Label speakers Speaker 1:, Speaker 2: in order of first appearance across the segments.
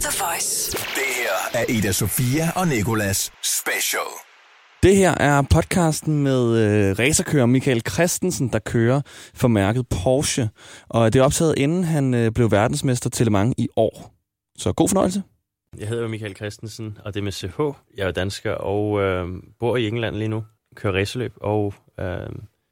Speaker 1: The Voice.
Speaker 2: Det her er Ida Sofia og Nikolas Special.
Speaker 3: Det her er podcasten med øh, racerkører Michael Christensen, der kører for mærket Porsche. Og det er optaget, inden han øh, blev verdensmester til Le Mans i år. Så god fornøjelse.
Speaker 4: Jeg hedder Michael Christensen, og det er med CH. Jeg er dansker og øh, bor i England lige nu. Kører racerløb, og øh,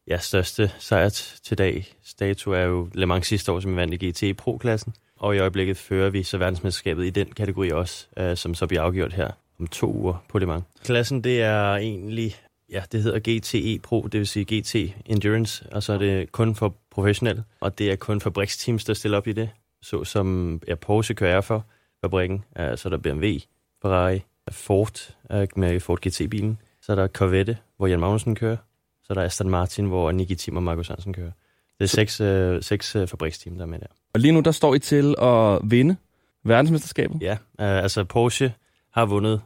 Speaker 4: ja, største sejr til dag dato er jo Le Mans sidste år, som vi vandt i GT Pro-klassen. Og i øjeblikket fører vi så verdensmesterskabet i den kategori også, øh, som så bliver afgjort her om to uger på Le Mans. Klassen, det er egentlig, ja, det hedder GTE Pro, det vil sige GT Endurance, og så er det kun for professionelle, og det er kun fabriksteams, der stiller op i det, så som ja, Porsche kører for fabrikken, øh, så er der BMW, Ferrari, Ford øh, med Ford GT-bilen, så er der Corvette, hvor Jan Magnussen kører, så er der Aston Martin, hvor Nicky Tim og Markus Hansen kører. Det er seks, uh, seks uh, fabriksteam, der er med der.
Speaker 3: Og lige nu, der står I til at vinde verdensmesterskabet.
Speaker 4: Ja, uh, altså Porsche har vundet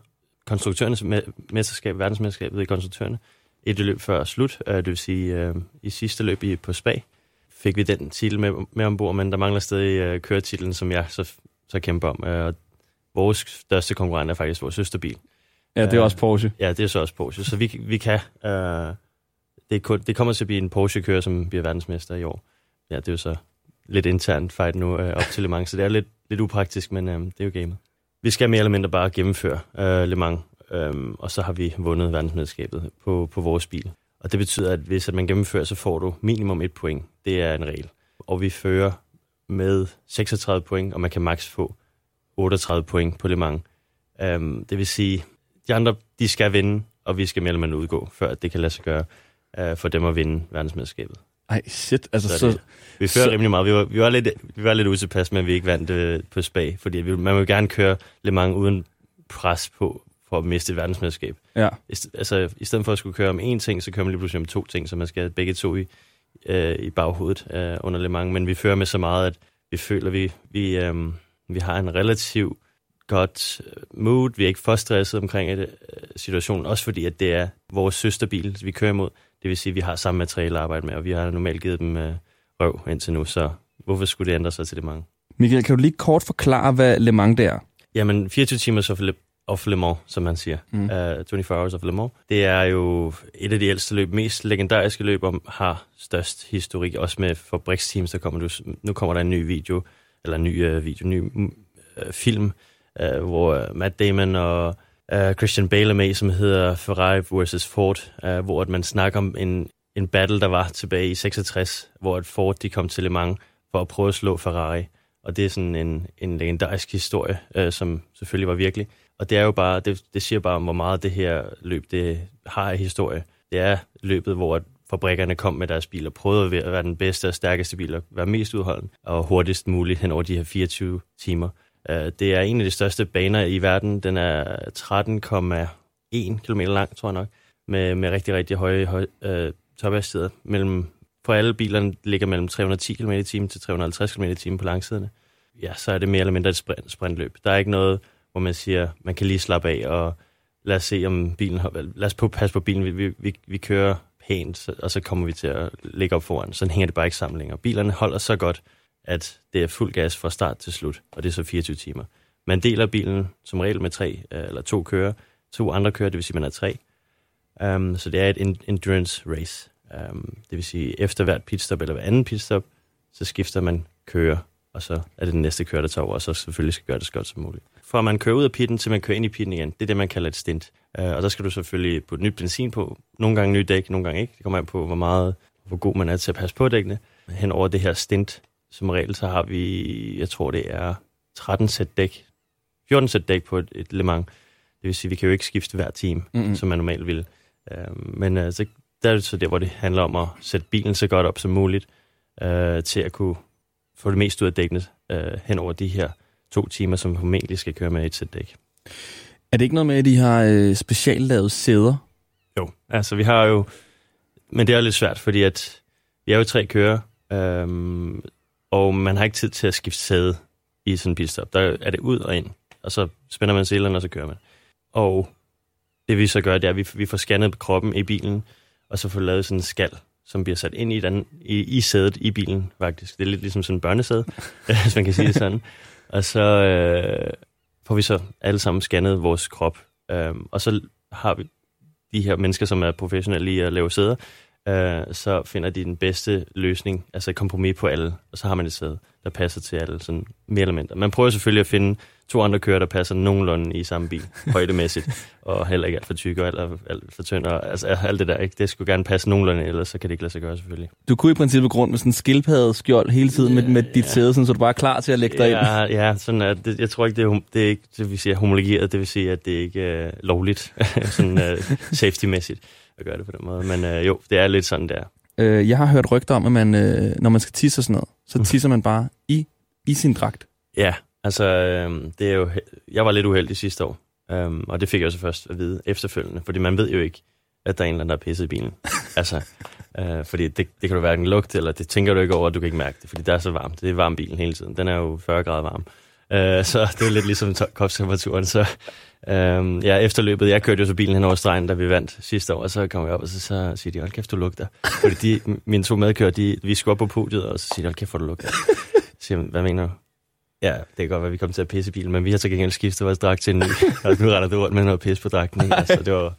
Speaker 4: konstruktørernes me- mesterskab, verdensmesterskabet i konstruktørerne, et løb før slut, uh, det vil sige uh, i sidste løb i, på Spa, fik vi den titel med, med ombord, men der mangler stadig uh, køretitlen, som jeg så, så kæmper om. Uh, og vores største konkurrent er faktisk vores søsterbil.
Speaker 3: Ja, det er også Porsche.
Speaker 4: Ja, det er så også Porsche, så vi, vi kan... Uh, det, er kun, det kommer til at blive en Porsche-kører, som bliver verdensmester i år. Ja, det er jo så lidt internt fight nu øh, op til Le Mans, så det er lidt, lidt upraktisk, men øh, det er jo gamet. Vi skal mere eller mindre bare gennemføre øh, Le Mans, øh, og så har vi vundet verdensmesterskabet på, på vores bil. Og det betyder, at hvis at man gennemfører, så får du minimum et point. Det er en regel. Og vi fører med 36 point, og man kan maks få 38 point på Le Mans. Um, det vil sige, de andre, de skal vinde, og vi skal mere eller mindre udgå, før det kan lade sig gøre uh, for dem at vinde verdensmesterskabet.
Speaker 3: Ej, shit. Altså,
Speaker 4: Så,
Speaker 3: så,
Speaker 4: det, vi fører
Speaker 3: så-
Speaker 4: rimelig meget. Vi var, vi var lidt, vi var lidt utilpas med, at vi ikke vandt øh, på Spa, fordi vi, man vil gerne køre Le Mans uden pres på for at miste et verdensmesterskab.
Speaker 3: ja.
Speaker 4: I, altså, I stedet for at skulle køre om én ting, så kører man lige pludselig om to ting, så man skal begge to i, øh, i baghovedet øh, under Le Mans. Men vi fører med så meget, at vi føler, at vi, vi, øh, vi har en relativt godt øh, mood. Vi er ikke for stresset omkring et, øh, situationen, også fordi at det er vores søsterbil, vi kører imod. Det vil sige, at vi har samme materiale at arbejde med, og vi har normalt givet dem øh, røv indtil nu, så hvorfor skulle det ændre sig til det mange?
Speaker 3: Michael, kan du lige kort forklare, hvad Le Mans det er?
Speaker 4: Jamen, 24 timer of Le, of Le Mans, som man siger.
Speaker 3: Mm.
Speaker 4: Mm. Uh, 24 Hours of Le Mans. Det er jo et af de ældste løb, mest legendariske løb, og har størst historik, også med fabriksteams, der kommer nu, nu kommer der en ny video, eller en ny uh, video, ny uh, film, øh, hvor øh, Matt Damon og øh, Christian Bale er med, som hedder Ferrari vs. Ford, øh, hvor at man snakker om en, en battle, der var tilbage i 66, hvor at Ford de kom til Le Mans for at prøve at slå Ferrari. Og det er sådan en, en legendarisk historie, øh, som selvfølgelig var virkelig. Og det er jo bare, det, det siger bare, hvor meget det her løb det har af historie. Det er løbet, hvor at fabrikkerne kom med deres biler, prøvede at være- at være den bedste og stærkeste bil, og være mest udholden og hurtigst muligt hen over de her 24 timer. Øh, det er en af de største baner i verden. Den er 13,1 km lang, tror jeg nok, med, med rigtig, rigtig høje, høje øh, tophastigheder. Mellem, for alle bilerne ligger mellem 310 km i timen til 350 km i timen på langsiderne. Ja, så er det mere eller mindre et sprint, sprintløb. Der er ikke noget, hvor man siger, man kan lige slappe af og lad os se, om bilen har, lad os på, passe på bilen, vi, vi, vi, vi kører pænt, så- og så kommer vi til at ligge op foran. Sådan hænger det bare ikke sammen længere. Bilerne holder så godt, at det er fuld gas fra start til slut, og det er så 24 timer. Man deler bilen som regel med tre øh, eller to kører. To andre kører, det vil sige, man er tre. Um, så det er et endurance race. Um, det vil sige, efter hvert pitstop eller hver anden pitstop, så skifter man kører, og så er det den næste kører, der tager over, og så selvfølgelig skal gøre det så godt som muligt. Fra man kører ud af pitten, til man kører ind i pitten igen, det er det, man kalder et stint. Uh, og der skal du selvfølgelig putte nyt benzin på. Nogle gange nye dæk, nogle gange ikke. Det kommer an på, hvor meget, hvor god man er til at passe på dækkene. Hen over det her stint, som regel, så har vi, jeg tror det er 13 sæt dæk, 14 sæt dæk på et, et Le Mans. Det vil sige, vi kan jo ikke skifte hver time,
Speaker 3: Mm-mm.
Speaker 4: mm. som man normalt vil. Uh, men uh, så, der er det så der, hvor det handler om at sætte bilen så godt op som muligt, uh, til at kunne få det mest ud af dækkene uh, hen over de her to timer, som formentlig skal køre med et sæt dæk.
Speaker 3: Er det ikke noget med, at de har øh, speciallavet sæder?
Speaker 4: Jo, altså vi har jo... Men det er jo lidt svært, fordi at vi er jo tre kører, øhm, og man har ikke tid til at skifte sæde i sådan en bilstop. Der er det ud og ind, og så spænder man selerne, og så kører man. Og det vi så gør, det er, at vi, vi får scannet kroppen i bilen, og så får lavet sådan en skal, som bliver sat ind i, den, i, i sædet i bilen, faktisk. Det er lidt ligesom sådan en børnesæde, hvis man kan sige det sådan. Og så, øh, får vi så alle sammen scannet vores krop. Øh, og så har vi de her mennesker, som er professionelle i at lave sæder, øh, så finder de den bedste løsning, altså et kompromis på alle, og så har man et sæde, der passer til alle, sådan mere mindre. Man prøver selvfølgelig at finde to andre kører, der passer nogenlunde i samme bil, højdemæssigt, og heller ikke alt for tyk og alt, alt for tynd, og altså alt det der, ikke? det skulle gerne passe nogenlunde, ellers så kan det ikke lade sig gøre selvfølgelig.
Speaker 3: Du kunne i princippet grund med sådan en skildpaddeskjold hele tiden med, med dit sæde, sådan, så du bare er klar til at lægge dig
Speaker 4: ja,
Speaker 3: ind.
Speaker 4: Ja, sådan er det. Jeg tror ikke, det er, det er ikke, det vil sige homologeret, det vil sige, at det ikke er lovligt, sådan uh, safety-mæssigt at gøre det på den måde. Men uh, jo, det er lidt sådan der.
Speaker 3: Øh, jeg har hørt rygter om, at man, øh, når man skal tisse og sådan noget, så
Speaker 4: Mm.
Speaker 3: tisser man bare i, i sin dragt.
Speaker 4: Ja, altså, øhm, det er jo, jeg var lidt uheldig sidste år, øhm, og det fik jeg også først at vide efterfølgende, fordi man ved jo ikke, at der er en eller anden, der er pisset i bilen. altså, øh, fordi det, det kan du hverken lugte, eller det tænker du ikke over, og du kan ikke mærke det, fordi det er så varmt. Det er varm bilen hele tiden. Den er jo 40 grader varm. Øh, så det er lidt ligesom kropstemperaturen. Så øhm, ja, efterløbet, jeg kørte jo så bilen hen over stregen, da vi vandt sidste år, og så kom jeg op, og så, så siger de, hold kæft, du lugter. Fordi de, mine to medkører, de, vi skulle op på podiet, og så siger de, hold kæft, hvor du lugter. Så siger hvad mener du? Ja, det kan godt være, vi kommer til at pisse i bilen, men vi har så gengæld skiftet vores dragt til en ny, og nu render du rundt med noget pis på dragten. Ikke? Altså, det var,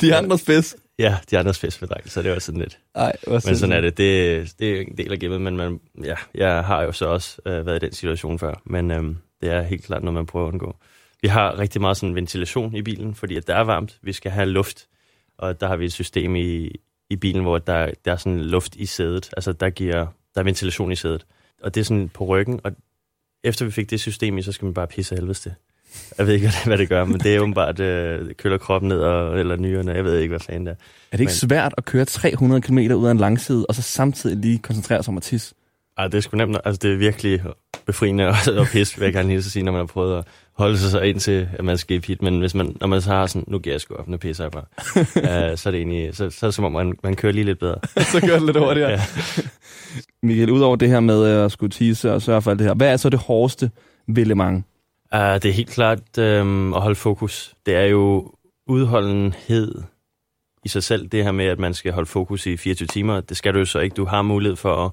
Speaker 3: De andres pis.
Speaker 4: ja, de andres pis på dragten, så det var sådan lidt.
Speaker 3: Ej,
Speaker 4: Men sådan er det. Det, det er en del af gamet, men man, ja, jeg har jo så også øh, været i den situation før. Men øhm, det er helt klart noget, man prøver at undgå. Vi har rigtig meget sådan ventilation i bilen, fordi at der er varmt. Vi skal have luft, og der har vi et system i, i bilen, hvor der, der er sådan luft i sædet. Altså der giver der er ventilation i sædet. Og det er sådan på ryggen, og efter vi fik det system i, så skal man bare pisse helvedes til. Jeg ved ikke, hvad det, det gør, men det er åbenbart, øh, køler kroppen ned, og, eller nyrerne, jeg ved ikke, hvad fanden det er.
Speaker 3: Er det ikke
Speaker 4: Men-
Speaker 3: svært at køre 300 km ud af en langside, og så samtidig lige koncentrere sig om at tisse?
Speaker 4: Ej, det er sgu nemt. Altså, det er virkelig befriende og, og pis, vil jeg gerne lige så sige, når man har prøvet at holde sig så ind til, at man skal i pit. Men hvis man, når man så har sådan, nu giver jeg sgu op, nu pisser jeg bare, uh, så er det egentlig, så, så er det som om, man, man kører lige lidt bedre.
Speaker 3: så gør det lidt hurtigere.
Speaker 4: Ja.
Speaker 3: Michael, udover det her med at skulle tisse og sørge for alt det her, hvad er så det hårdeste ved Le Mans?
Speaker 4: Uh, det er helt klart um, at holde fokus. Det er jo udholdenhed i sig selv, det her med, at man skal holde fokus i 24 timer. Det skal du jo så ikke. Du har mulighed for at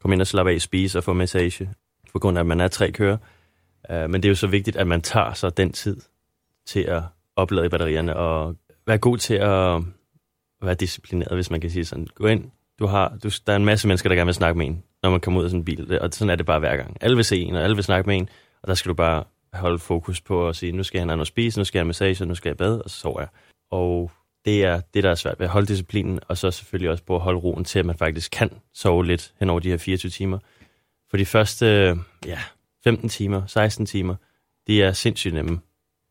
Speaker 4: komme ind og slappe af, spise og få massage, på grund af, at man er tre kører. Øh, men det er jo så vigtigt, at man tager sig den tid til at oplade batterierne og være god til at øh, være disciplineret, hvis man kan sige sådan. Gå ind, du har, du, der er en masse mennesker, der gerne vil snakke med en, når man kommer ud af sådan en bil, og sådan er det bare hver gang. Alle vil se en, og alle vil snakke med en, og der skal du bare holde fokus på at sige, nu skal jeg have noget at spise, nu skal jeg have massage, nu skal jeg bade, og så sover jeg. Og det er det, der er svært ved at holde disciplinen, og så selvfølgelig også på at holde roen til, at man faktisk kan sove lidt hen over de her 24 timer. For de første ja, 15 timer, 16 timer, de er sindssygt nemme.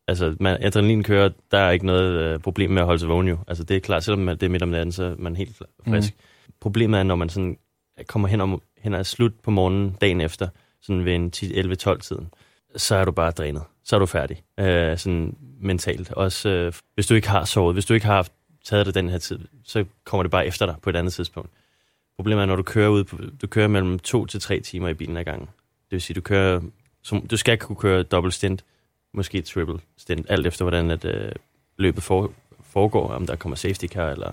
Speaker 4: Altså, man, adrenalin kører, der er ikke noget øh, problem med at holde sig vågen jo. Altså, det er klart, selvom det er midt om natten, så er man helt frisk. Mm. Problemet er, når man sådan kommer hen, om, hen og slut på morgenen dagen efter, sådan ved en 10-11-12 tiden, så er du bare drænet. Så er du færdig. Øh, sådan mentalt. Også øh, hvis du ikke har sovet, hvis du ikke har haft taget det den her tid, så kommer det bare efter dig på et andet tidspunkt. Problemet er, når du kører ud på, du kører mellem to til tre timer i bilen ad gangen. Det vil sige, du kører, som, du skal kunne køre dobbelt stint, måske triple stint, alt efter hvordan at, øh, løbet for, foregår, om der kommer safety car, eller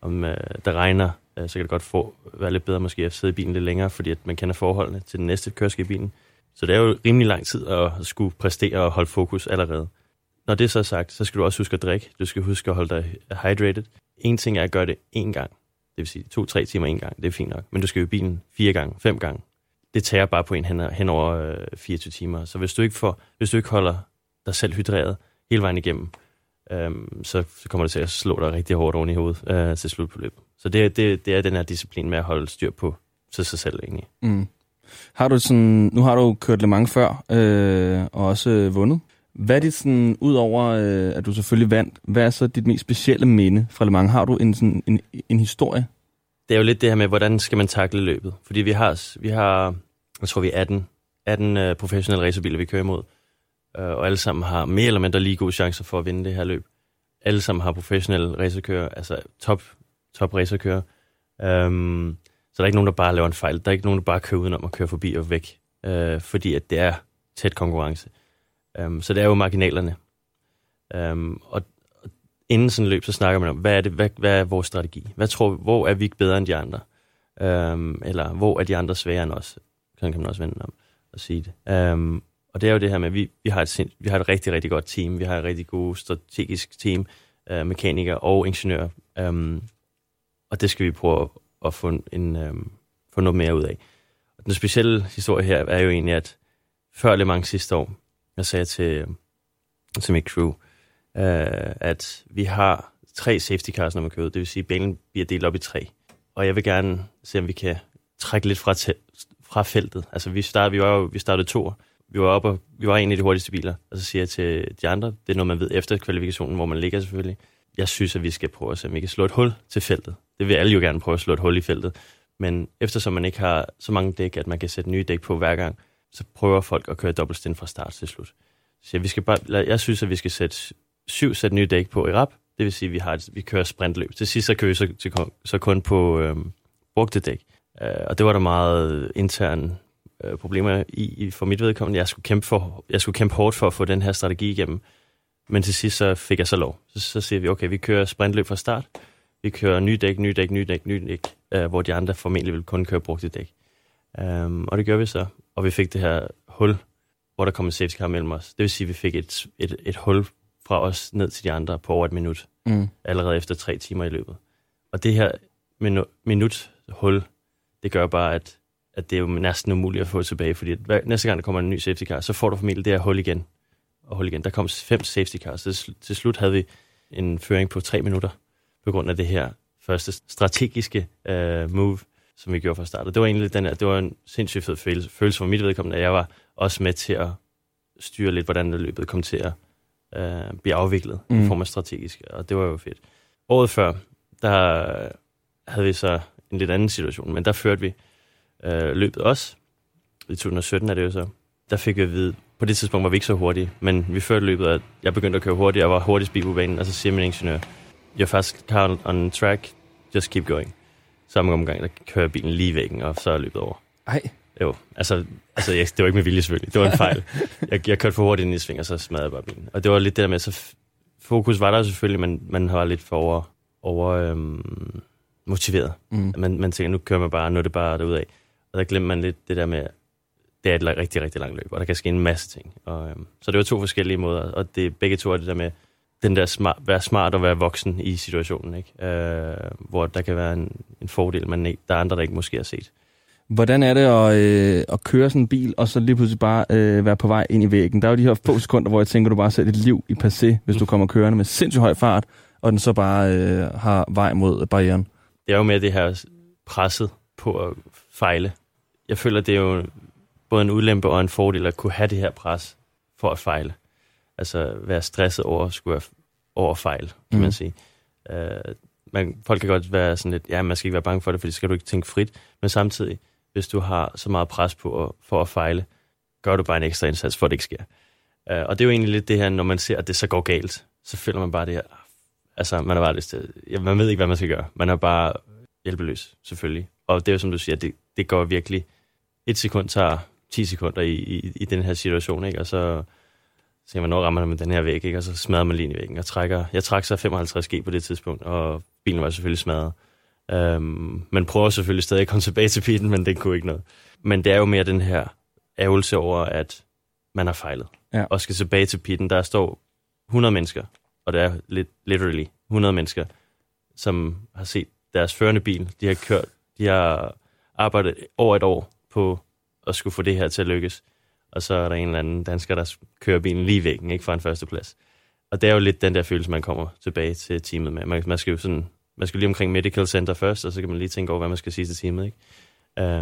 Speaker 4: om øh, der regner, øh, så kan det godt få, være lidt bedre måske at sidde i bilen lidt længere, fordi at man kender forholdene til den næste kørsel i bilen. Så det er jo rimelig lang tid at skulle præstere og holde fokus allerede. Når det så er sagt, så skal du også huske at drikke. Du skal huske at holde dig hydrated. En ting er at gøre det én gang. Det vil sige to-tre timer én gang. Det er fint nok. Men du skal jo i bilen fire gange, fem gange. Det tager bare på en hen, hen over øh, 24 timer. Så hvis du ikke får, hvis du ikke holder dig selv hydreret hele vejen igennem, øh, så, så kommer det til at slå dig rigtig hårdt oven i hovedet øh, til slut på løbet. Så det, det, det er den her disciplin med at holde styr på til sig selv egentlig.
Speaker 3: Mm. Har du sådan, nu har du kørt Le Mans før, øh, og også øh, vundet. Hvad er det sådan, udover øh, at du selvfølgelig vandt, hvad er så dit mest specielle minde fra Le Mans? Har du en, sådan, en, en historie?
Speaker 4: Det er jo lidt det her med, hvordan skal man takle løbet. Fordi vi har, vi har jeg tror vi er 18, 18 uh, professionelle racerbiler, vi kører imod. Uh, og alle sammen har mere eller mindre lige gode chancer for at vinde det her løb. Alle sammen har professionelle racerkører, altså top, top racerkører. Um, så der er ikke nogen, der bare laver en fejl. Der er ikke nogen, der bare kører udenom og kører forbi og væk. Uh, fordi at det er tæt konkurrence. Um, så det er jo marginalerne. Um, og inden sådan løb, så snakker man om, hvad er, det, hvad, hvad er vores strategi? Hvad tror, vi, hvor er vi bedre end de andre? Øhm, eller hvor er de andre sværere end os? Sådan kan man også vende om og sige det. Øhm, Og det er jo det her med, at vi, vi, har, et, sind, vi har et rigtig, rigtig godt team. Vi har et rigtig godt strategisk team, øh, mekanikere og ingeniører. Øhm, og det skal vi prøve at, at få, en, øhm, få noget mere ud af. Og den specielle historie her er jo egentlig, at før Le Mans sidste år, jeg sagde til, til mit crew, øh, at vi har tre safety cars, når man kører Det vil sige, at banen bliver delt op i tre. Og jeg vil gerne se, om vi kan trække lidt fra, fra feltet. Altså, vi start, vi var jo, vi startede to vi var oppe, og vi var en af de hurtigste biler, og så siger jeg til de andre, det er noget, man ved efter kvalifikationen, hvor man ligger selvfølgelig. Jeg synes, at vi skal prøve at se, om vi kan slå et hul til feltet. Det vil alle jo gerne prøve at slå et hul i feltet. Men eftersom man ikke har så mange dæk, at man kan sætte nye dæk på hver gang, så prøver folk at køre dobbeltstint fra start til slut. Så jeg, vi skal bare, jeg synes, at vi skal sætte syv sæt nye dæk på i rap. Det vil sige, at vi, har et, vi kører sprintløb. Til sidst så kører vi så, til, så kun på øh, brugte dæk. Øh, og det var der meget intern øh, problemer i, i, for mit vedkommende. Jeg skulle, kæmpe for, jeg skulle kæmpe hårdt for at få den her strategi igennem. Men til sidst så fik jeg så lov. Så, så siger vi, okay, vi kører sprintløb fra start. Vi kører ny dæk, ny dæk, ny dæk, ny dæk, øh, hvor de andre formentlig vil kun køre brugte dæk. Um, og det gør vi så. Og vi fik det her hul, hvor der kom en safety car mellem os. Det vil sige, at vi fik et, et, et hul fra os ned til de andre på over et minut. Mm. Allerede efter tre timer i løbet. Og det her minu- minut hul, det gør bare, at at det er jo næsten umuligt at få tilbage, fordi hver, næste gang der kommer en ny safety car, så får du formentlig det her hul igen. Og hul igen. Der kom fem safety cars, så til slut havde vi en føring på tre minutter, på grund af det her første strategiske uh, move, som vi gjorde fra start. Og det var egentlig den her, det var en sindssygt fed følelse, følelse for mit vedkommende, at jeg var også med til at styre lidt, hvordan det løbet kom til at uh, blive afviklet mm. i form af strategisk, og det var jo fedt. Året før, der havde vi så en lidt anden situation, men der førte vi øh, løbet også. I 2017 er det jo så. Der fik vi at vide, på det tidspunkt var vi ikke så hurtige, men vi førte løbet, at jeg begyndte at køre hurtigt, og var hurtigst bil på banen, og så siger min ingeniør, you're fast car on track, just keep going. Samme omgang, der kører bilen lige væggen, og så er løbet over.
Speaker 3: Ej.
Speaker 4: Jo, altså, altså jeg, det var ikke med vilje selvfølgelig. Det var en fejl. Jeg, jeg kørte for hurtigt ind i sving, og så smadrede jeg bare bilen. Og det var lidt det der med, så fokus var der selvfølgelig, men man var lidt for over, over øhm, motiveret. Mm. Man, man tænker, nu kører man bare, nu er det bare derudad. Og der glemmer man lidt det der med, det er et rigtig, rigtig langt løb, og der kan ske en masse ting. Og, øhm, så det var to forskellige måder, og det begge to er det der med, den der smart, være smart og være voksen i situationen, ikke? Øh, hvor der kan være en, en fordel, men ikke, der er andre, der ikke måske har set.
Speaker 3: Hvordan er det at, øh, at køre sådan en bil, og så lige pludselig bare øh, være på vej ind i væggen? Der er jo de her få sekunder, hvor jeg tænker, du bare sætter dit liv i passé, hvis du kommer kørende med sindssygt høj fart, og den så bare øh, har vej mod barrieren.
Speaker 4: Det er jo med det her presset på at fejle. Jeg føler, det er jo både en ulempe og en fordel at kunne have det her pres for at fejle. Altså være stresset over at skulle over at fejle, kan mm. man sige. Uh, man, folk kan godt være sådan lidt, ja, man skal ikke være bange for det, for det skal du ikke tænke frit. Men samtidig, hvis du har så meget pres på at, for at fejle, gør du bare en ekstra indsats, for at det ikke sker. Uh, og det er jo egentlig lidt det her, når man ser, at det så går galt, så føler man bare det her, altså man er bare lyst til, ja, man ved ikke, hvad man skal gøre. Man er bare hjælpeløs, selvfølgelig. Og det er jo som du siger, det, det går virkelig, et sekund tager 10 sekunder i, i, i den her situation, ikke? og så tænker man, når rammer man med den her væg, ikke? og så smadrer man lige i væggen. Og trækker, jeg trak så 55 G på det tidspunkt, og bilen var selvfølgelig smadret. Um, man prøver selvfølgelig stadig at komme tilbage til pitten, men det kunne ikke noget. Men det er jo mere den her ævelse over, at man har fejlet. Ja. Og skal tilbage til pitten. Der står 100 mennesker, og det er lidt, literally 100 mennesker, som har set deres førende bil. De har kørt, de har arbejdet over et år på at skulle få det her til at lykkes. Og så er der en eller anden dansker, der kører bilen lige væggen, ikke fra en førsteplads. Og det er jo lidt den der følelse, man kommer tilbage til teamet med. Man, man skal jo sådan, man skal lige omkring Medical Center først, og så kan man lige tænke over, hvad man skal sige til teamet, ikke?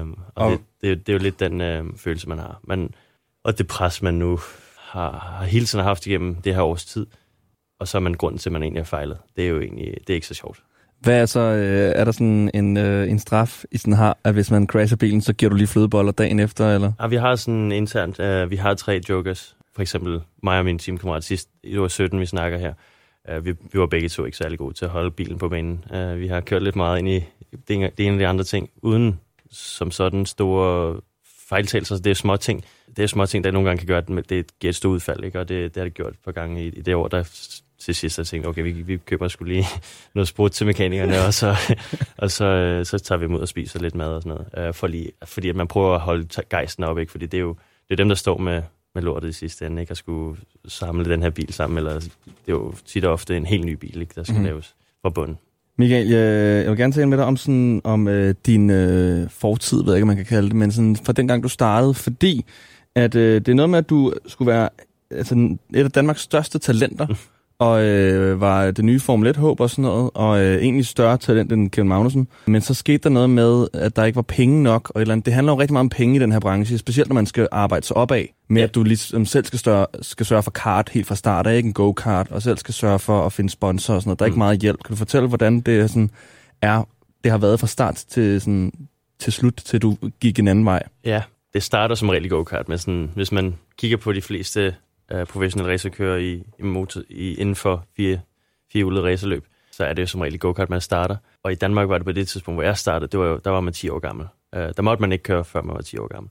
Speaker 4: Um, og, og det, det, det, er jo lidt den uh, følelse, man har. Man, og det pres, man nu har, har hele tiden haft igennem det her års tid, og så er man grunden til, at man egentlig har fejlet. Det er jo egentlig, det er ikke så sjovt.
Speaker 3: Hvad er så, øh, er der sådan en, øh, en straf, I sådan har, at hvis man crasher bilen, så giver du lige flødeboller dagen efter, eller?
Speaker 4: Ja, vi har sådan internt, øh, vi har tre jokers. For eksempel mig og min teamkammerat sidst, det var 17, vi snakker her. Øh, vi, vi var begge to ikke særlig gode til at holde bilen på banen. Øh, vi har kørt lidt meget ind i det, det ene og de andre ting, uden som sådan store fejltagelser. Det er små ting. Det er små ting, der nogle gange kan gøre, at det giver et stort udfald. Ikke? Og det, det har det gjort et par gange i, i det år, der til sidst har tænkt, okay, vi, vi køber skulle lige noget sprut til mekanikerne, og så, og så, øh, så tager vi ud og spiser lidt mad og sådan noget. For lige, fordi at man prøver at holde gejsten op, ikke? fordi det er jo det er dem, der står med med lortet i sidste ende, ikke? At skulle samle den her bil sammen, eller det er jo tit og ofte en helt ny bil, ikke? der skal mm. laves fra bunden.
Speaker 3: Michael, jeg, vil gerne tale med dig om, sådan, om øh, din øh, fortid, ved jeg ikke, man kan kalde det, men sådan, fra dengang du startede, fordi at, øh, det er noget med, at du skulle være altså, et af Danmarks største talenter, og øh, var det nye Formel 1-håb og sådan noget, og øh, egentlig større talent end Kevin Magnussen. Men så skete der noget med, at der ikke var penge nok, og et eller andet. det handler jo rigtig meget om penge i den her branche, specielt når man skal arbejde sig opad, med
Speaker 4: Ja.
Speaker 3: at du ligesom selv skal, større, skal sørge for kart helt fra start af, ikke en go-kart, og selv skal sørge for at finde sponsor og sådan noget. Der er ikke
Speaker 4: Mm.
Speaker 3: meget hjælp. Kan du fortælle, hvordan det er sådan, er, det har været fra start til, sådan, til slut, til du gik en anden vej?
Speaker 4: Ja, det starter som regel go-kart, men sådan, hvis man kigger på de fleste uh, professionelle racerkører i, i, motor, i, inden for fire, firehjulet racerløb, så er det jo som regel go-kart, man starter. Og i Danmark var det på det tidspunkt, hvor jeg startede, det var jo, der var man 10 år gammel. Uh, der måtte man ikke køre, før man var 10 år gammel.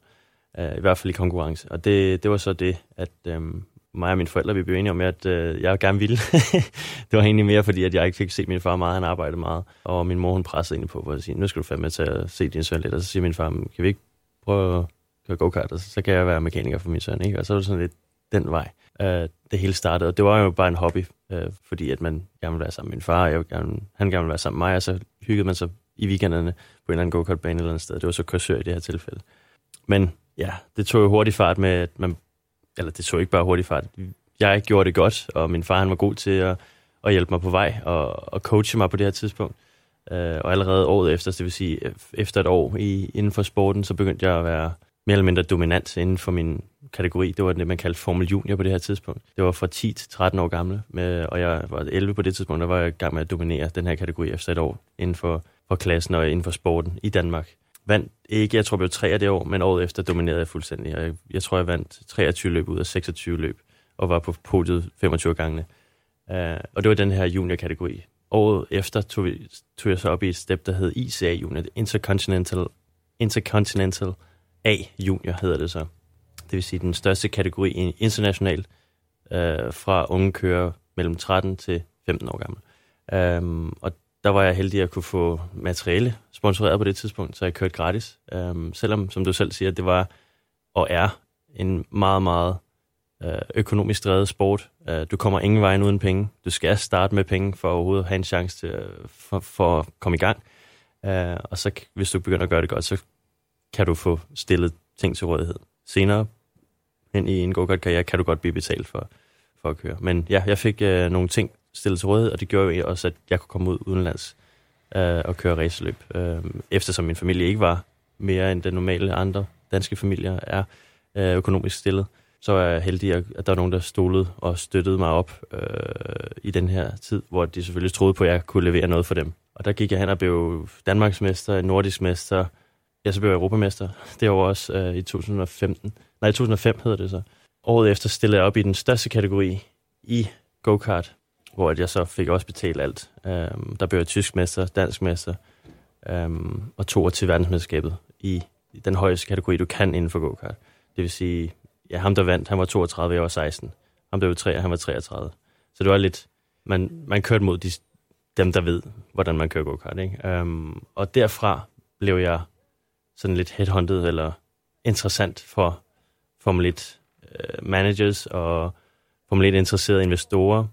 Speaker 4: Uh, I hvert fald i konkurrence. Og det, det var så det, at um, mig og mine forældre, vi blev enige om, at uh, jeg gerne ville. det var egentlig mere, fordi at jeg ikke fik set min far meget, han arbejdede meget. Og min mor, hun pressede egentlig på, for at sige, nu skal du fandme til at se din søn lidt. Og så siger min far, kan vi ikke prøve at køre go-kart, og så, så kan jeg være mekaniker for min søn, ikke? Og så var det sådan lidt den vej, Øh, det hele startede. Og det var jo bare en hobby, øh, fordi at man gerne ville være sammen med min far, og jeg gerne, han gerne ville være sammen med mig, og så hyggede man sig i weekenderne på en eller anden go-kart-bane eller andet sted. Det var så kursør i det her tilfælde. Men ja, det tog jo hurtig fart med, at man, eller det tog ikke bare hurtig fart. Jeg gjorde det godt, og min far han var god til at, at hjælpe mig på vej og, og coache mig på det her tidspunkt. Uh, og allerede året efter, det vil sige efter et år i, inden for sporten, så begyndte jeg at være mere eller mindre dominant inden for min kategori. Det var det, man kaldte Formel Junior på det her tidspunkt. Det var fra 10 til 13 år gamle, med, og jeg var 11 på det tidspunkt, der var jeg i gang med at dominere den her kategori efter et år inden for, for klassen og inden for sporten i Danmark. Vandt ikke, jeg tror, jeg blev 3 af det år, men året efter dominerede jeg fuldstændig. Jeg, jeg tror, jeg vandt 23 løb ud af 26 løb, og var på podiet 25 gange. Uh, og det var den her junior-kategori. Året efter tog, vi, tog jeg så op i et step, der hed ICA Junior, Intercontinental, Intercontinental A Junior hedder det så. Det vil sige den største kategori internationalt øh, fra unge kører mellem 13 til 15 år gammel. Um, og der var jeg heldig at kunne få materiale sponsoreret på det tidspunkt, så jeg kørte gratis. Um, selvom, som du selv siger, det var og er en meget, meget øh, økonomisk drevet sport. Øh, du kommer ingen vej uden penge. Du skal starte med penge for overhovedet at have en chance til, for, for at komme i gang. Uh, og så hvis du begynder at gøre det godt, så kan du få stillet ting til rådighed. Senere hen i en go-kart-karriere kan du godt blive betalt for, for at køre. Men ja, jeg fik øh, nogle ting stillet til rådighed, og det gjorde jo også, at jeg kunne komme ud udenlands øh, og køre raceløb. Øh, eftersom min familie ikke var mere end den normale andre danske familier er øh, økonomisk stillet, så er jeg heldig, at der var nogen, der stolede og støttede mig op øh, i den her tid, hvor de selvfølgelig troede på, at jeg kunne levere noget for dem. Og der gik jeg hen og blev Danmarksmester, nordisk mester, Ja, så blev jeg europamester. Det var også øh, i 2015. Nej, 2005 hedder det så. Året efter stillede jeg op i den største kategori i go-kart, hvor jeg så fik også betalt alt. Øhm, der blev jeg tysk mester, dansk mester, øhm, og to til verdensmesterskabet i, den højeste kategori, du kan inden for go-kart. Det vil sige, ja, ham der vandt, han var 32, jeg var 16. Ham der var 3, han var 33. Så det var lidt, man, man kørte mod de, dem, der ved, hvordan man kører go-kart. Ikke? Øhm, og derfra blev jeg sådan lidt headhunted eller interessant for Formel 1 øh, managers og Formel 1 interesserede investorer,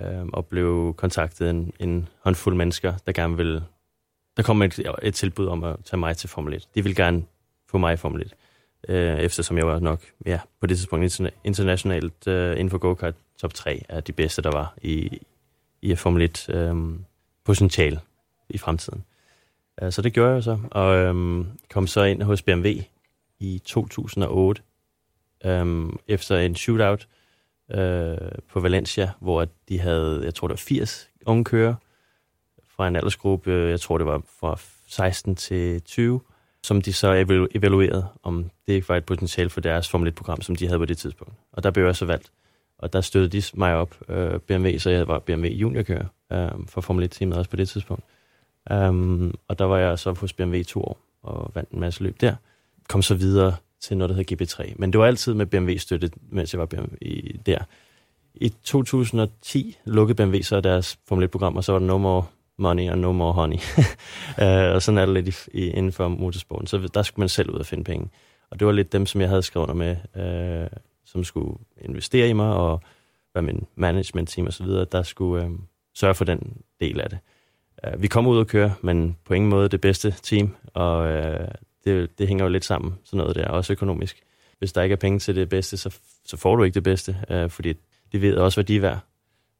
Speaker 4: øh, og blev kontaktet en, en håndfuld mennesker, der gerne ville... Der kom et, et tilbud om at tage mig til Formel 1. De ville gerne få mig i Formel 1, øh, eftersom jeg var nok ja, på det tidspunkt internationalt øh, inden for go-kart top 3 af de bedste, der var i, i Formel 1 øh, potentiale i fremtiden. Øh, så det gjorde jeg så, og øhm, kom så ind hos BMW i 2008, øhm, efter en shootout øh, på Valencia, hvor de havde, jeg tror det var 80 unge kører fra en aldersgruppe, jeg tror det var fra 16 til 20, som de så evalu- evaluerede, om det ikke var et potentiale for deres Formel 1-program, som de havde på det tidspunkt. Og der blev jeg så valgt. Og der støttede de mig op, øh, BMW, så jeg var BMW juniorkører øh, for Formel 1-teamet også på det tidspunkt. Um, og der var jeg så hos BMW i to år og vandt en masse løb der. Kom så videre til noget, der hedder GB3. Men det var altid med BMW-støtte, mens jeg var BMW der. I 2010 lukkede BMW så deres Formel 1-program, og så var der no more money og no more honey. uh, og sådan er det lidt i, i, inden for motorsporten. Så der skulle man selv ud og finde penge. Og det var lidt dem, som jeg havde skrevet under med, uh, som skulle investere i mig, og være min management team osv., der skulle øh, sørge for den del af det. Øh, vi kom ud og køre, men på ingen måde det bedste team, og øh, det, det hænger jo lidt sammen, sådan noget der, også økonomisk. Hvis der ikke er penge til det bedste, så, så får du ikke det bedste, øh, fordi de ved også, hvad de er værd.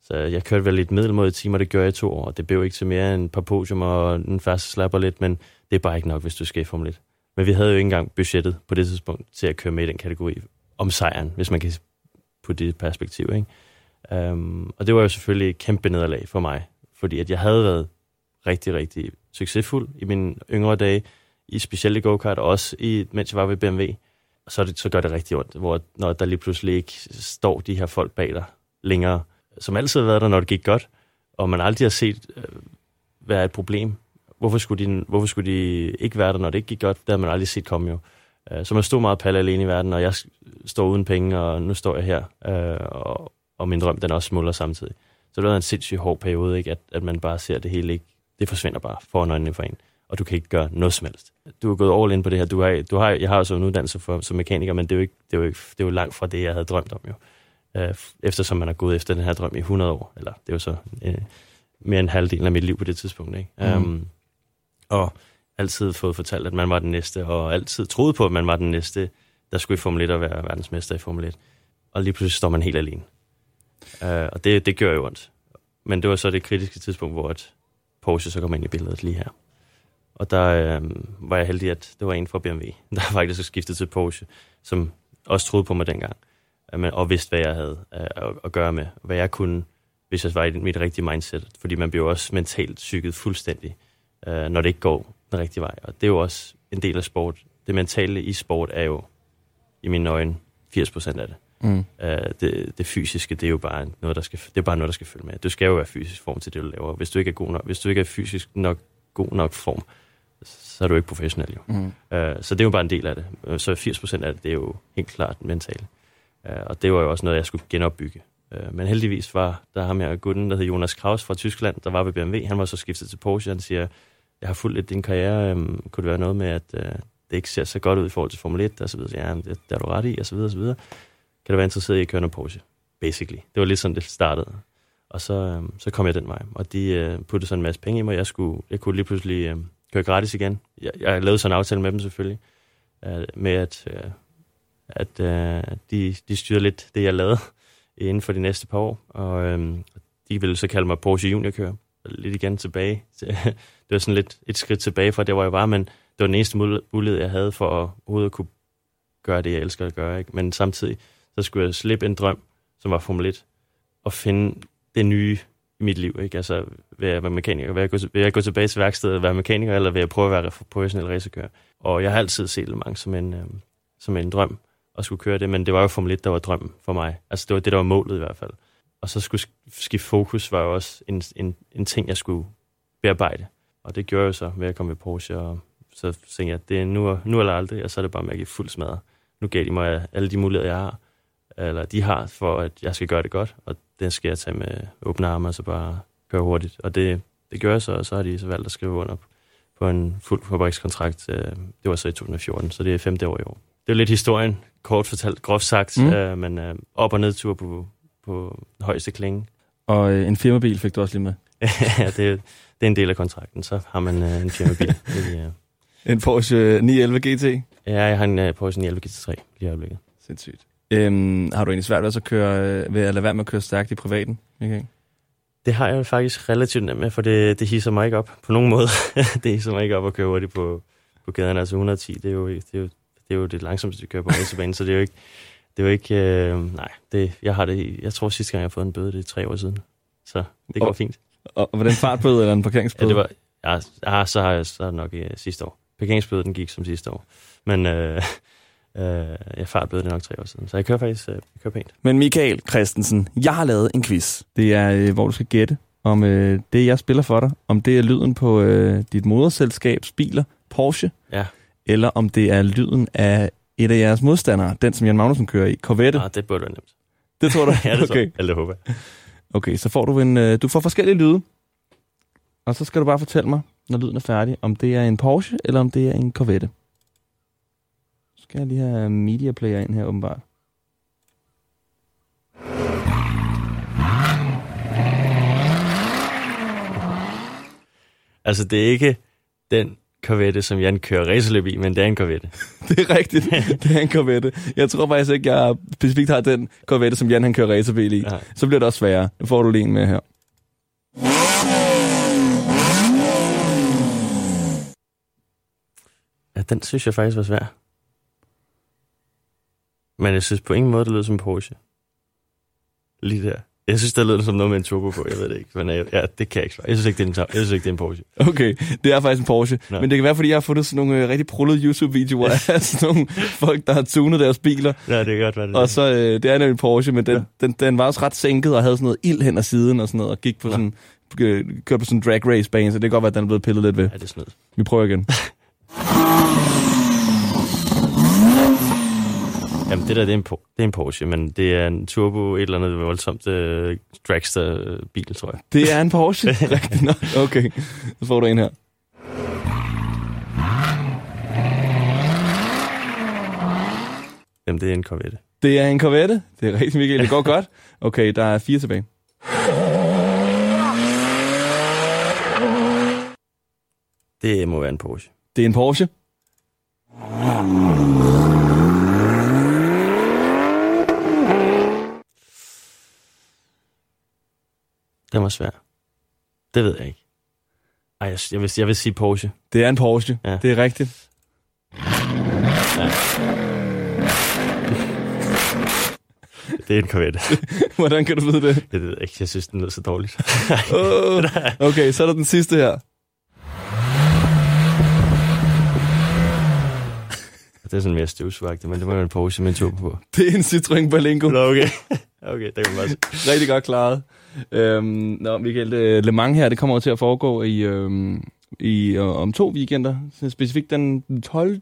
Speaker 4: Så jeg kørte vel lidt middelmåde timer, det gør jeg i to år, og det blev ikke til mere end et par podium og en fast slapper lidt, men det er bare ikke nok, hvis du skal i Formel 1. Men vi havde jo ikke engang budgettet på det tidspunkt til at køre med i den kategori om sejren, hvis man kan putte det i perspektiv. Ikke? Um, og det var jo selvfølgelig et kæmpe nederlag for mig, fordi at jeg havde været rigtig, rigtig succesfuld i mine yngre dage, i specielt i go-kart, og også i, mens jeg var ved BMW. Så, det, så gør det rigtig ondt, hvor, når der lige pludselig ikke står de her folk bag dig længere, som altid har været der, når det gik godt, og man aldrig har set øh, være et problem. Hvorfor skulle, de, hvorfor skulle de ikke være der, når det ikke gik godt? Det havde man aldrig set komme jo. Øh, så man stod meget palle alene i verden, og jeg står uden penge, og nu står jeg her, øh, og, og min drøm den også smuldrer samtidig. Så det var en sindssygt hård periode, ikke? At, at man bare ser det hele ikke. Det forsvinder bare foran øjnene for en, og du kan ikke gøre noget som helst. Du er gået all in på det her. Du har, du har, jeg har jo så en uddannelse for, som mekaniker, men det er, jo ikke, det, er jo ikke, det er jo langt fra det, jeg havde drømt om jo øh, eftersom man har gået efter den her drøm i 100 år, eller det er jo så øh, mere end halvdelen af mit liv på det tidspunkt. Ikke? Mm. Um, og altid fået fortalt, at man var den næste, og altid troet på, at man var den næste, der skulle i Formel 1 og være verdensmester i Formel 1. Og lige pludselig står man helt alene. Uh, og det, det gør jo ondt. Men det var så det kritiske tidspunkt, hvor at Porsche så kom ind i billedet lige her. Og der øh, var jeg heldig, at det var en fra BMW, der faktisk skiftet til Porsche, som også troede på mig dengang øh, og vidste, hvad jeg havde øh, at, at gøre med, hvad jeg kunne, hvis jeg var i mit rigtige mindset. Fordi man bliver også mentalt psyket fuldstændig, øh, når det ikke går den rigtige vej. Og det er jo også en del af sport. Det mentale i sport er jo, i mine øjne, 80 procent af det. Mm. Uh, det. Det fysiske, det er jo bare noget, der skal, det er bare noget, der skal følge med. Du skal jo være fysisk form til det, du laver. Hvis du ikke er, god nok, hvis du ikke er fysisk nok, god nok form, så er du ikke professionel jo. Mm. Uh, så det er jo bare en del af det. Så 80 procent af det, det er jo helt klart mentalt. Øh, og det var jo også noget, jeg skulle genopbygge. Øh, men heldigvis var der ham her gutten, der hed Jonas Kraus fra Tyskland, der var ved BMW. Han var så skiftet til Porsche. Han siger, jeg har fulgt lidt din karriere. Øhm, kunne det være noget med, at øh, det ikke ser så godt ud i forhold til Formel 1? Og så videre. Ja, det, det er du ret i, og så videre, og så videre. Kan du være interesseret i at køre noget Porsche? Basically. Det var lidt sådan, det startede. Og så, øh, så kom jeg den vej. Og de øh, puttede sådan en masse penge i mig. Jeg, skulle, jeg kunne lige pludselig øh, køre gratis igen. Jeg, jeg lavede sådan en aftale med dem selvfølgelig. Øh, med at øh, at øh, de, de styrer lidt det, jeg lavede inden for de næste par år. Og øh, de ville så kalde mig Porsche Junior-kører. Lidt igen tilbage. det var sådan lidt et skridt tilbage fra det, hvor jeg var, men det var den eneste mulighed, jeg havde for at overhovedet kunne gøre det, jeg elsker at gøre. Ikke? Men samtidig, så skulle jeg slippe en drøm, som var Formel 1, og finde det nye i mit liv. Ikke? Altså, vil jeg være mekaniker? Vil jeg, gå, vil jeg gå tilbage til værkstedet og være mekaniker, eller vil jeg prøve at være professionel racerkører? Og jeg har altid set Le Mans som en, øh, som en drøm at skulle køre det, men det var jo Formel 1, der var drømmen for mig. Altså det var det, der var målet i hvert fald. Og så skulle skifte fokus var jo også en, en, en ting, jeg skulle bearbejde. Og det gjorde jeg så ved at komme ved Porsche, og så tænkte jeg, at det er nu, nu eller aldrig, og så er det bare med at give fuld smadre. Nu gav de mig alle de muligheder, jeg har, eller de har, for at jeg skal gøre det godt, og det skal jeg tage med åbne arme, og så bare køre hurtigt. Og det, det gør jeg så, og så har de så valgt at skrive under på en fuld fabrikskontrakt. Øh, det var så i 2014, så det er femte år i år. Det er lidt historien kort fortalt, groft sagt, mm. øh, men øh, op- og nedtur på, på højeste klinge.
Speaker 3: Og en firmabil fik du også lige med?
Speaker 4: ja, det, det er en del af kontrakten, så har man en firmabil.
Speaker 3: En Porsche 911 GT?
Speaker 4: Ja, jeg har en Porsche 911 GT3 lige i øjeblikket.
Speaker 3: Sindssygt. Øhm, har du egentlig svært ved at, køre, øh, ved at lade være med at køre stærkt i privaten? Okay.
Speaker 4: Det har jeg faktisk relativt nemt med, for det, det hisser mig ikke op på nogen måde. det hisser mig ikke op at køre hurtigt på, på gaden. Altså 110, det er jo, det er jo det er jo det langsomste, vi kører på racerbanen, så det er jo ikke, det er jo ikke, øh, nej, det, jeg har det, jeg tror sidste gang, jeg har fået en bøde, det er tre år siden. Så det går og, fint.
Speaker 3: Og, var det en fartbøde eller en parkeringsbøde?
Speaker 4: Ja, det var, ja, ja så har jeg så nok uh, sidste år. Parkeringsbøde, den gik som sidste år. Men øh, øh, jeg fartbøde det nok tre år siden, så jeg kører faktisk øh, jeg kører pænt.
Speaker 3: Men Michael Christensen, jeg har lavet en quiz. Det er, øh, hvor du skal gætte, om øh, det, jeg spiller for dig, om det er lyden på øh, dit moderselskabs biler, Porsche,
Speaker 4: ja
Speaker 3: eller om det er lyden af et af jeres modstandere, den som Jan Magnussen kører i, Corvette.
Speaker 4: Ah, det burde være nemt.
Speaker 3: Det tror du?
Speaker 4: ja, det okay. tror jeg. håber
Speaker 3: Okay, så får du en, øh, du får forskellige lyde, og så skal du bare fortælle mig, når lyden er færdig, om det er en Porsche, eller om det er en Corvette skal jeg lige have media player ind her, åbenbart.
Speaker 4: Altså, det er ikke den Corvette, som Jan kører racerløb i, men det er en Corvette.
Speaker 3: det er rigtigt. Det er en Corvette. Jeg tror faktisk ikke, jeg specifikt har den Corvette, som Jan han kører racerbil i.
Speaker 4: Nej.
Speaker 3: Så bliver det også sværere. Nu får du lige en med her.
Speaker 4: Ja, den synes jeg faktisk var svær. Men jeg synes på ingen måde, det lød som en Porsche. Lige der. Jeg synes, det lød som noget med en turbo på. Jeg ved det ikke. Men øh, ja, det kan jeg ikke svare. Jeg synes ikke, det er en, jeg synes ikke, det er en Porsche.
Speaker 3: Okay, det er faktisk en Porsche.
Speaker 4: Nå.
Speaker 3: Men det kan være, fordi jeg har fundet sådan nogle øh, rigtig prullede YouTube-videoer af sådan nogle folk, der har tunet deres biler.
Speaker 4: Ja, det kan godt være det.
Speaker 3: Og så, øh, det er nemlig en Porsche, men den, ja. den, den var også ret sænket og havde sådan noget ild hen ad siden og sådan noget, og gik på
Speaker 4: Nå.
Speaker 3: sådan, øh, kørte på sådan en drag race bane, så det kan godt være, at den er blevet pillet lidt ved.
Speaker 4: Ja, det er snyd.
Speaker 3: Vi prøver igen.
Speaker 4: Jamen, det der, det er en, det er en Porsche, men det er en turbo, et eller andet voldsomt uh, dragster-bil, tror jeg.
Speaker 3: Det er en Porsche, nok. Okay, så får du en her.
Speaker 4: Jamen, det er en Corvette.
Speaker 3: Det er en Corvette. Det er rigtigt, Michael. Det går godt. Okay, der er fire tilbage.
Speaker 4: Det må være en Porsche.
Speaker 3: Det er en Porsche.
Speaker 4: Den var svær. Det ved jeg ikke. Ej, jeg, jeg, vil, jeg vil sige Porsche.
Speaker 3: Det er en Porsche.
Speaker 4: Ja.
Speaker 3: Det er rigtigt.
Speaker 4: Det er en Corvette.
Speaker 3: Hvordan kan du vide det?
Speaker 4: det ved jeg ikke. Jeg synes, den lyder så dårligt.
Speaker 3: Oh. Okay, så er der den sidste her.
Speaker 4: det er sådan mere støvsugagtigt, men det må være en Porsche med en turbo på.
Speaker 3: Det er en Citroën Berlingo.
Speaker 4: Nå, okay. okay, det kan man bare se.
Speaker 3: Rigtig godt klaret. Øhm, nå, Michael, øh, Le Mans her, det kommer til at foregå i, øhm, i øh, om to weekender. Så Specifikt den 12.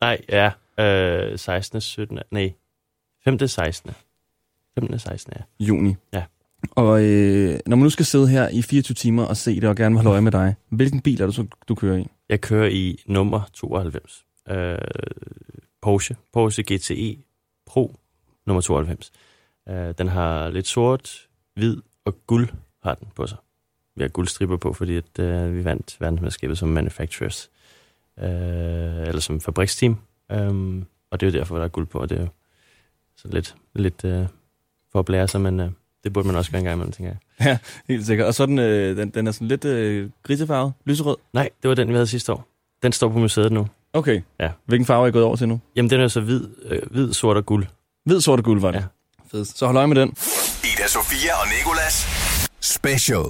Speaker 4: Nej, ja. Øh, 16. 17. Nej. 5. 16. 15. 16. Ja.
Speaker 3: juni.
Speaker 4: Ja.
Speaker 3: Og øh, når man nu skal sidde her i 24 timer og se det, og gerne vil holde øje med dig, hvilken bil er det så, du kører i?
Speaker 4: Jeg kører i nummer 92. Øh, Porsche. Porsche GTE Pro nummer 92. Øh, den har lidt sort, hvid og guld har den på sig. Vi har guldstriber på, fordi at, øh, vi vandt verdensmesterskabet som manufacturers. Øh, eller som fabriksteam. Um, og det er jo derfor, der er guld på, og det er jo så lidt, lidt øh, for at blære sig, men øh, det burde man også gøre en gang imellem, tænker jeg.
Speaker 3: Helt sikkert. Og så den, øh, den, den er sådan lidt øh, grisefarvet, lyserød.
Speaker 4: Nej, det var den, vi havde sidste år. Den står på museet nu.
Speaker 3: Okay.
Speaker 4: Ja.
Speaker 3: Hvilken farve er I gået over til nu?
Speaker 4: Jamen, den er så hvid, øh, hvid sort og guld.
Speaker 3: Hvid, sort og guld var det.
Speaker 4: Ja.
Speaker 3: Fedt. Så hold øje med den.
Speaker 2: Ida Sofia og Nikolas Special.